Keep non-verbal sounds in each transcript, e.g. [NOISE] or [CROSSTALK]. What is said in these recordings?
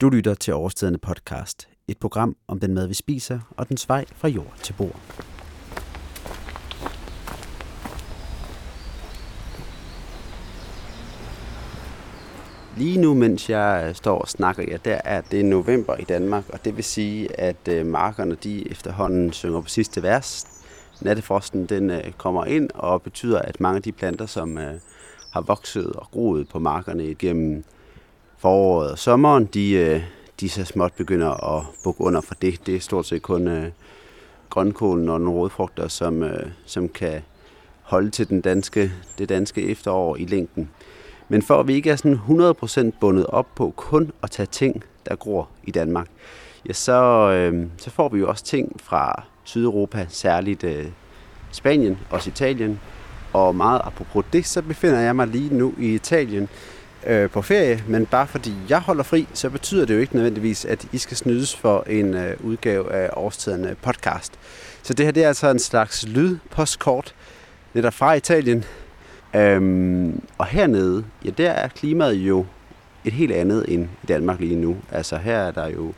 Du lytter til Årstiderne podcast, et program om den mad, vi spiser, og den vej fra jord til bord. Lige nu, mens jeg står og snakker, ja, der er det november i Danmark, og det vil sige, at øh, markerne de efterhånden synger på sidste vers. Nattefrosten den øh, kommer ind og betyder, at mange af de planter, som øh, har vokset og groet på markerne gennem foråret og sommeren, de, øh, de så småt begynder at bukke under for det. Det er stort set kun øh, grønkålen og nogle rådfrugter, som, øh, som kan holde til den danske, det danske efterår i længden. Men for at vi ikke er sådan 100% bundet op på kun at tage ting, der gror i Danmark, ja, så, øh, så får vi jo også ting fra Sydeuropa, særligt øh, Spanien, og Italien. Og meget apropos det, så befinder jeg mig lige nu i Italien, øh, på ferie, men bare fordi jeg holder fri, så betyder det jo ikke nødvendigvis, at I skal snydes for en øh, udgave af Årstiderne podcast. Så det her det er altså en slags lydpostkort, netop fra Italien. Øhm, og hernede, ja, der er klimaet jo et helt andet end i Danmark lige nu. Altså her er der jo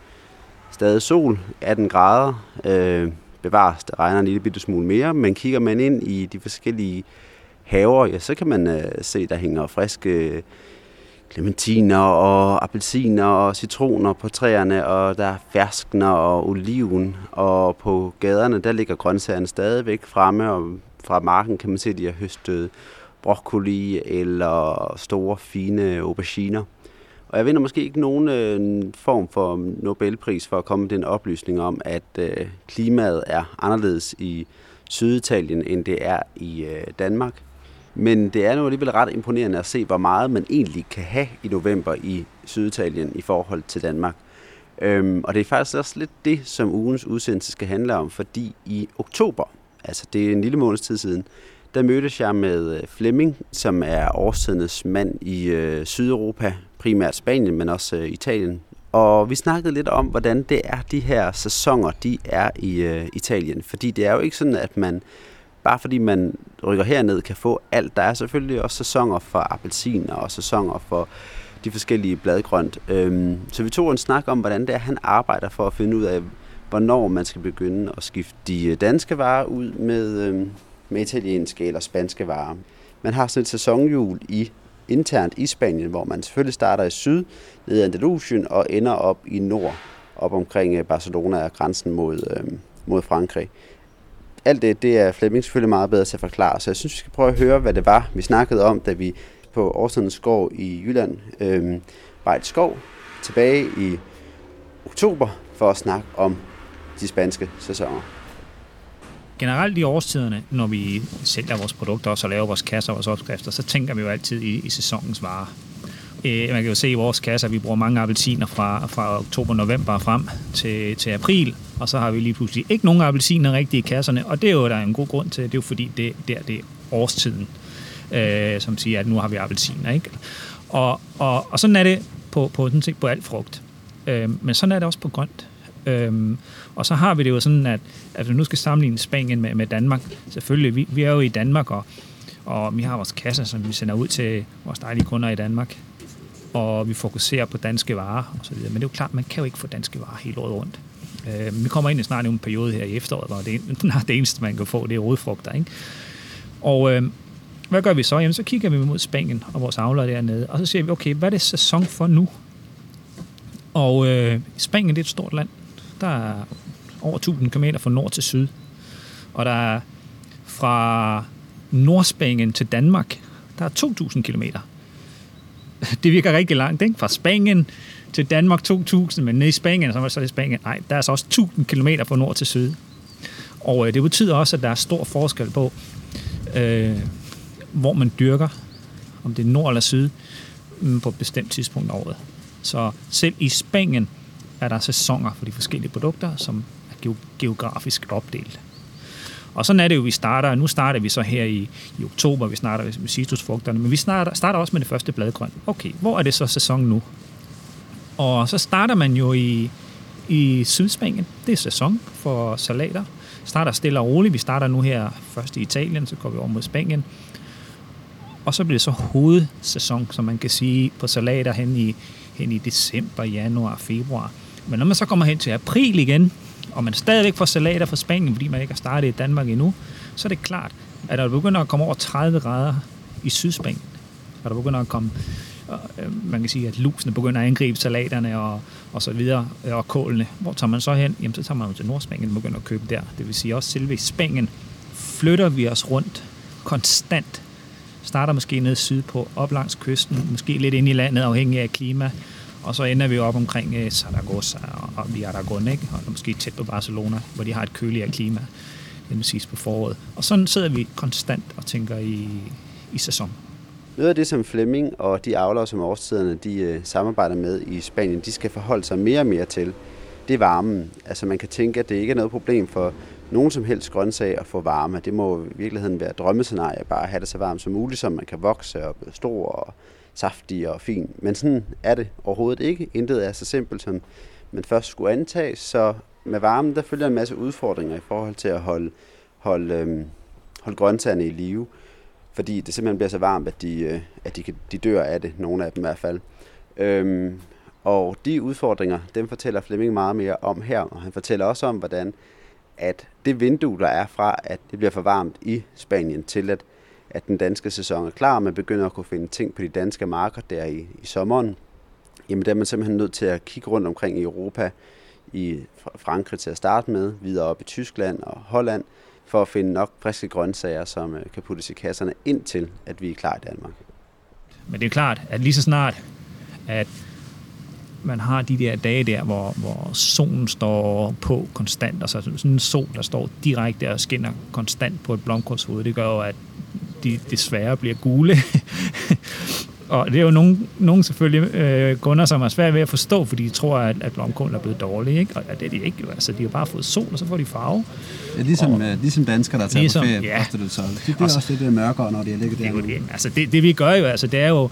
stadig sol, 18 grader, øh, bevares, det regner en lille bitte smule mere, men kigger man ind i de forskellige haver, ja, så kan man øh, se, der hænger friske clementiner og appelsiner og citroner på træerne, og der er ferskner og oliven, og på gaderne, der ligger grøntsagerne stadigvæk fremme, og fra marken kan man se, at de har høstet broccoli eller store, fine auberginer. Og jeg vinder måske ikke nogen øh, form for Nobelpris for at komme med den oplysning om, at øh, klimaet er anderledes i Syditalien, end det er i øh, Danmark. Men det er nu alligevel ret imponerende at se, hvor meget man egentlig kan have i november i Syditalien i forhold til Danmark. Øhm, og det er faktisk også lidt det, som ugens udsendelse skal handle om, fordi i oktober, altså det er en lille måneds tid siden, der mødtes jeg med øh, Flemming, som er årstidernes mand i øh, Sydeuropa, primært Spanien, men også øh, Italien. Og vi snakkede lidt om, hvordan det er, de her sæsoner, de er i øh, Italien. Fordi det er jo ikke sådan, at man bare fordi man rykker herned, kan få alt. Der er selvfølgelig også sæsoner for appelsiner og sæsoner for de forskellige bladgrønt. Øhm, så vi tog en snak om, hvordan det er, han arbejder for at finde ud af, hvornår man skal begynde at skifte de øh, danske varer ud med, øhm, med italienske eller spanske varer. Man har sådan et sæsonhjul i internt i Spanien, hvor man selvfølgelig starter i syd, ned i Andalusien og ender op i nord, op omkring øh, Barcelona og grænsen mod, øhm, mod Frankrig alt det, det er Flemming selvfølgelig meget bedre til at forklare, så jeg synes, vi skal prøve at høre, hvad det var, vi snakkede om, da vi på Årstidens Skov i Jylland øh, var et skov tilbage i oktober for at snakke om de spanske sæsoner. Generelt i årstiderne, når vi sælger vores produkter og så laver vores kasser og vores opskrifter, så tænker vi jo altid i, i sæsonens varer. Øh, man kan jo se i vores kasser, at vi bruger mange appelsiner fra, fra oktober-november frem til, til april, og så har vi lige pludselig ikke nogen appelsiner rigtigt i kasserne, og det er jo der er en god grund til. Det er jo fordi, det, der det er årstiden, øh, som siger, at nu har vi appelsiner. Ikke? Og, og, og sådan er det på, på, sådan set på alt frugt. Øh, men sådan er det også på grønt. Øhm, og så har vi det jo sådan, at, at vi nu skal sammenligne Spanien med, med Danmark. Selvfølgelig, vi, vi er jo i Danmark, og, og vi har vores kasser, som vi sender ud til vores dejlige kunder i Danmark og vi fokuserer på danske varer osv. Men det er jo klart, man kan jo ikke få danske varer hele året rundt. Øh, vi kommer ind i snart en periode her i efteråret, hvor det, [LAUGHS] det eneste, man kan få, det er rodfrugter. Ikke? Og øh, hvad gør vi så? Jamen, så kigger vi mod Spanien og vores avler dernede, og så siger vi, okay, hvad er det sæson for nu? Og øh, Spanien det er et stort land. Der er over 1000 km fra nord til syd. Og der er fra Nordspanien til Danmark, der er 2000 kilometer det virker rigtig langt, ikke? Fra Spanien til Danmark 2000, men nede i Spanien, så var så i Spanien, nej, der er så også 1000 km fra nord til syd. Og øh, det betyder også, at der er stor forskel på, øh, hvor man dyrker, om det er nord eller syd, mm, på et bestemt tidspunkt af året. Så selv i Spanien er der sæsoner for de forskellige produkter, som er geografisk opdelt. Og sådan er det jo, vi starter. Nu starter vi så her i, i oktober, vi starter med citrusfrugterne, men vi starter, starter også med det første bladgrøn. Okay, hvor er det så sæson nu? Og så starter man jo i, i Sydspanien. Det er sæson for salater. Starter stille og roligt. Vi starter nu her først i Italien, så går vi over mod Spanien. Og så bliver det så hovedsæson, som man kan sige, på salater hen i, hen i december, januar, februar. Men når man så kommer hen til april igen, og man stadigvæk får salater fra Spanien, fordi man ikke har startet i Danmark endnu, så er det klart, at når det begynder at komme over 30 grader i Sydspanien, og der begynder at komme, øh, man kan sige, at lusene begynder at angribe salaterne og, og så videre, øh, og kålene. Hvor tager man så hen? Jamen, så tager man jo til Nordspanien og begynder at købe der. Det vil sige også selve i Spanien flytter vi os rundt konstant. Starter måske nede sydpå, op langs kysten, måske lidt ind i landet, afhængig af klima. Og så ender vi op omkring eh, uh, Zaragoza og Aragon, ikke? og måske tæt på Barcelona, hvor de har et køligere klima, end sidst på foråret. Og sådan sidder vi konstant og tænker i, i sæson. Noget af det, som Flemming og de avlere, som årstiderne de, uh, samarbejder med i Spanien, de skal forholde sig mere og mere til, det er varmen. Altså man kan tænke, at det ikke er noget problem for nogen som helst grøntsag at få varme. Det må i virkeligheden være drømmescenarie, bare at have det så varmt som muligt, så man kan vokse og blive stor og saftig og fin. Men sådan er det overhovedet ikke. Intet er så simpelt, som man først skulle antage. Så med varmen, der følger en masse udfordringer i forhold til at holde, holde, øhm, holde grøntsagerne i live. Fordi det simpelthen bliver så varmt, at de, øh, at de, de dør af det. Nogle af dem i hvert fald. Øhm, og de udfordringer, dem fortæller Flemming meget mere om her. Og han fortæller også om, hvordan at det vindue, der er fra, at det bliver for varmt i Spanien, til at, at den danske sæson er klar, og man begynder at kunne finde ting på de danske marker der i, i sommeren, jamen der er man simpelthen nødt til at kigge rundt omkring i Europa, i Frankrig til at starte med, videre op i Tyskland og Holland, for at finde nok friske grøntsager, som øh, kan puttes i kasserne, indtil at vi er klar i Danmark. Men det er klart, at lige så snart, at man har de der dage der, hvor, hvor solen står på konstant, og så sådan en sol, der står direkte og skinner konstant på et blomkålshoved, det gør jo, at de desværre bliver gule. [LAUGHS] og det er jo nogen, nogen selvfølgelig øh, kunder, som er svært ved at forstå, fordi de tror, at, at blomkålen er blevet dårlig. Ikke? Og det er de ikke. Altså, de har bare fået sol, og så får de farve. Ja, ligesom, og, øh, ligesom danskere, der tager ligesom, på ferie, ja. det så. De bliver også, lidt mørkere, når de er ligget der. Det, altså, det, det vi gør jo, altså, det er jo,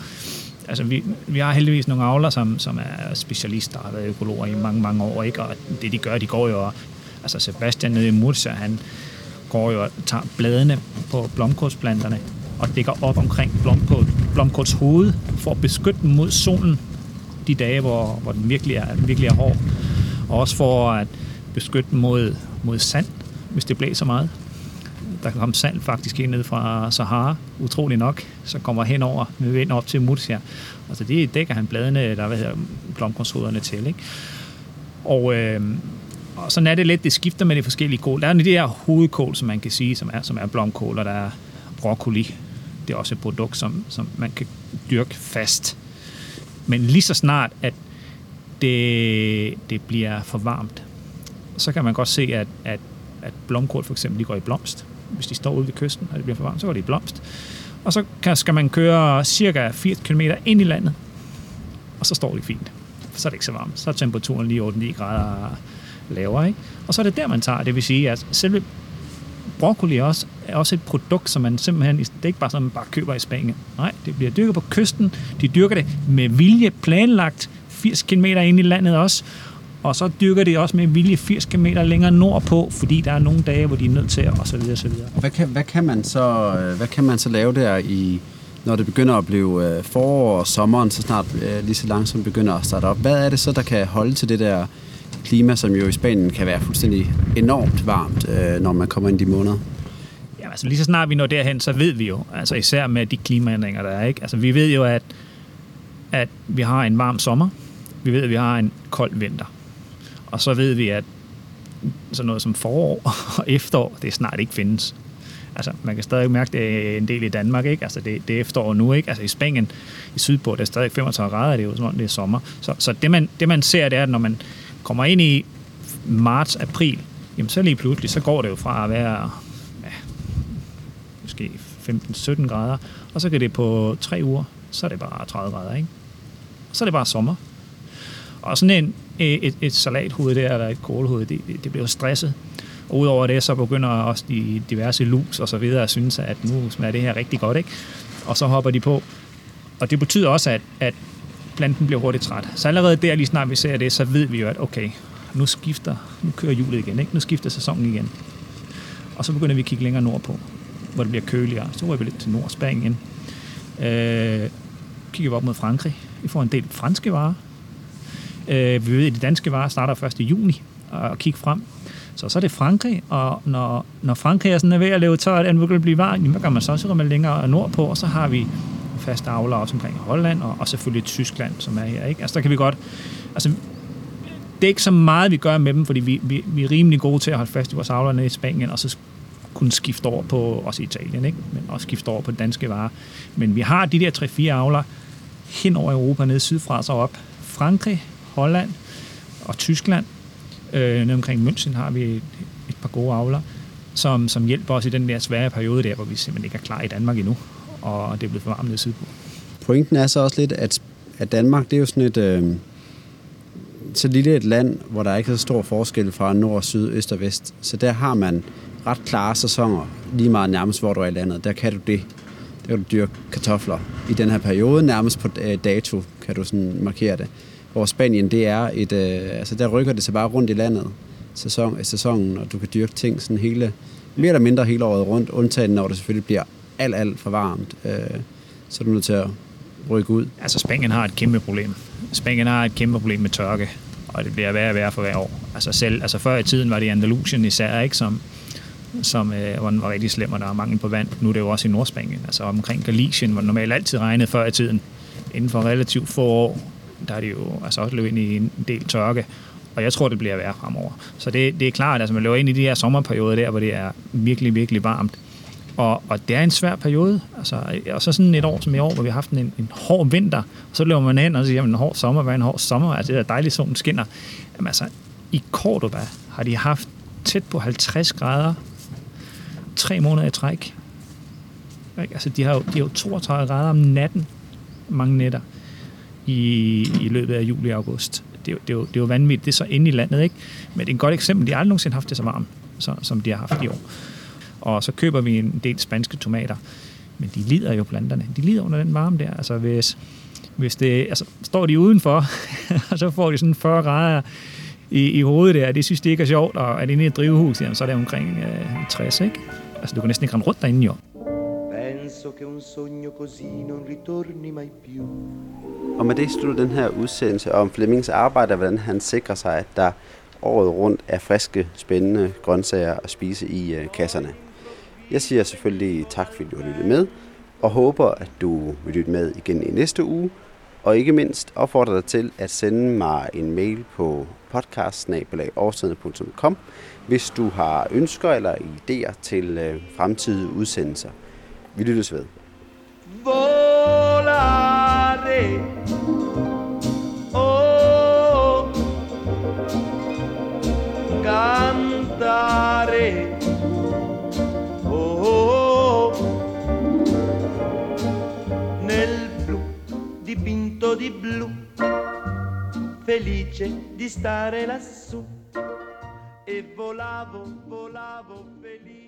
altså vi, vi har heldigvis nogle avler, som, som er specialister har været økologer i mange, mange år, ikke? og det de gør, de går jo, altså Sebastian nede i Murcia, han går jo og tager bladene på blomkålsplanterne og dækker op omkring blomkål, blomkåls hoved for at beskytte den mod solen de dage, hvor, hvor den virkelig er, virkelig er hård. Og også for at beskytte den mod, mod sand, hvis det blæser meget der kan komme sand faktisk ind ned fra Sahara, utrolig nok, så kommer hen over med vind op til Murcia. Altså det dækker han bladene, der hvad hedder, blomkålshoderne til. Ikke? Og, øh, og sådan er det lidt, det skifter med de forskellige kål. Der er de her hovedkål, som man kan sige, som er, som er blomkål, og der er broccoli. Det er også et produkt, som, som man kan dyrke fast. Men lige så snart, at det, det bliver for varmt, så kan man godt se, at, at, at blomkål for eksempel de går i blomst hvis de står ude ved kysten, og det bliver for varmt, så går de i blomst. Og så kan, skal man køre cirka 80 km ind i landet, og så står det fint. Så er det ikke så varmt. Så er temperaturen lige 8-9 grader laver. Ikke? Og så er det der, man tager. Det vil sige, at selve broccoli er også, er også et produkt, som man simpelthen, det er ikke bare sådan, man bare køber i Spanien. Nej, det bliver dyrket på kysten. De dyrker det med vilje planlagt 80 km ind i landet også. Og så dyrker de også med vilje 80 km længere nordpå, fordi der er nogle dage, hvor de er nødt til at, og så videre, så videre. Hvad kan, hvad kan man så, øh, hvad kan man så lave der i, når det begynder at blive øh, forår og sommeren, så snart øh, lige så langsomt begynder at starte op. Hvad er det så, der kan holde til det der klima, som jo i Spanien kan være fuldstændig enormt varmt, øh, når man kommer ind i de måneder? Ja, altså lige så snart vi når derhen, så ved vi jo, altså især med de klimaændringer, der er, ikke? Altså vi ved jo, at, at vi har en varm sommer, vi ved, at vi har en kold vinter. Og så ved vi, at sådan noget som forår [LAUGHS] og efterår, det snart ikke findes. Altså, man kan stadig mærke det en del i Danmark, ikke? Altså, det, det er efterår nu, ikke? Altså, i Spanien, i Sydpå, der er stadig 35 grader, det er jo som om det er sommer. Så, så det, man, det, man ser, det er, at når man kommer ind i marts, april, jamen så lige pludselig, så går det jo fra at være ja, måske 15-17 grader, og så kan det på tre uger, så er det bare 30 grader, ikke? så er det bare sommer. Og sådan en, et, et salathoved der, eller et kålhoved, det, det bliver stresset. Og udover det, så begynder også de diverse lus og så videre at synes, at nu smager det her rigtig godt, ikke? Og så hopper de på. Og det betyder også, at, at planten bliver hurtigt træt. Så allerede der, lige snart vi ser det, så ved vi jo, at okay, nu skifter, nu kører hjulet igen, ikke? Nu skifter sæsonen igen. Og så begynder vi at kigge længere nordpå, hvor det bliver køligere. Så ryger vi lidt til Nordspanien. Øh, kigger vi op mod Frankrig. Vi får en del franske varer Øh, vi ved, at de danske varer starter 1. juni og kigge frem. Så så er det Frankrig, og når, når Frankrig er sådan er ved at lave tørt, at den begynder at blive varm, så kan man så man længere nordpå, og så har vi faste avlere også omkring Holland, og, og selvfølgelig Tyskland, som er her. Ikke? Altså der kan vi godt... Altså, det er ikke så meget, vi gør med dem, fordi vi, vi, vi er rimelig gode til at holde fast i vores avler i Spanien, og så kunne skifte over på, også Italien, ikke? men også skifte over på danske varer. Men vi har de der 3-4 avler hen over Europa, nede sydfra så op. Frankrig, Holland og Tyskland. Øh, nede omkring München har vi et, et par gode avler, som, som hjælper os i den der svære periode der, hvor vi simpelthen ikke er klar i Danmark endnu, og det er blevet for varmt nede sydpå. Pointen er så også lidt, at, at Danmark, det er jo sådan et... Øh så lille et land, hvor der ikke er så stor forskel fra nord, syd, øst og vest. Så der har man ret klare sæsoner, lige meget nærmest, hvor du er i landet. Der kan du det. Der kan du dyrke kartofler. I den her periode, nærmest på øh, dato, kan du sådan markere det. Hvor Spanien, det er et... Øh, altså, der rykker det sig bare rundt i landet sæson, øh, sæsonen, og du kan dyrke ting sådan hele, mere eller mindre hele året rundt, undtagen når det selvfølgelig bliver alt, alt for varmt. Øh, så er du nødt til at rykke ud. Altså, Spanien har et kæmpe problem. Spanien har et kæmpe problem med tørke, og det bliver værre og værre for hver år. Altså, selv, altså før i tiden var det Andalusien især, ikke, som, som øh, hvor den var rigtig slem, og der er mangel på vand. Nu er det jo også i Nordspanien, altså omkring Galicien, hvor det normalt altid regnede før i tiden. Inden for relativt få år, der er det jo altså også løbet ind i en del tørke, og jeg tror, det bliver værre fremover. Så det, det er klart, at altså, man løber ind i de her sommerperioder der, hvor det er virkelig, virkelig varmt. Og, og det er en svær periode. Altså, og så sådan et år som i år, hvor vi har haft en, en hård vinter, og så løber man hen og siger, at en hård sommer, hvad en hård sommer? Altså, det er dejligt, solen skinner. Jamen altså, i Cordoba har de haft tæt på 50 grader tre måneder i træk. Altså, de har jo, de har jo 32 grader om natten, mange nætter, i, i løbet af juli og august. Det er, det, er jo, det er jo vanvittigt. Det er så inde i landet, ikke? Men det er et godt eksempel. De har aldrig nogensinde haft det så varmt, så, som de har haft i år. Og så køber vi en del spanske tomater. Men de lider jo planterne. De lider under den varme der. Altså hvis, hvis det, altså, står de udenfor, [LAUGHS] og så får de sådan 40 grader i, i hovedet der, det synes de ikke er sjovt, og er det inde i et drivhus, jamen, så er det omkring øh, 60, ikke? Altså, du kan næsten ikke rende rundt derinde, jo. Penso che un sogno così non ritorni mai più. Og med det slutter den her udsendelse om Flemmings arbejde, og hvordan han sikrer sig, at der året rundt er friske, spændende grøntsager at spise i øh, kasserne. Jeg siger selvfølgelig tak, fordi du har lyttet med, og håber, at du vil lytte med igen i næste uge, og ikke mindst opfordrer dig til at sende mig en mail på podcast hvis du har ønsker eller idéer til øh, fremtidige udsendelser. Vi lyttes ved. Volare. Di blu, felice di stare lassù e volavo, volavo felice.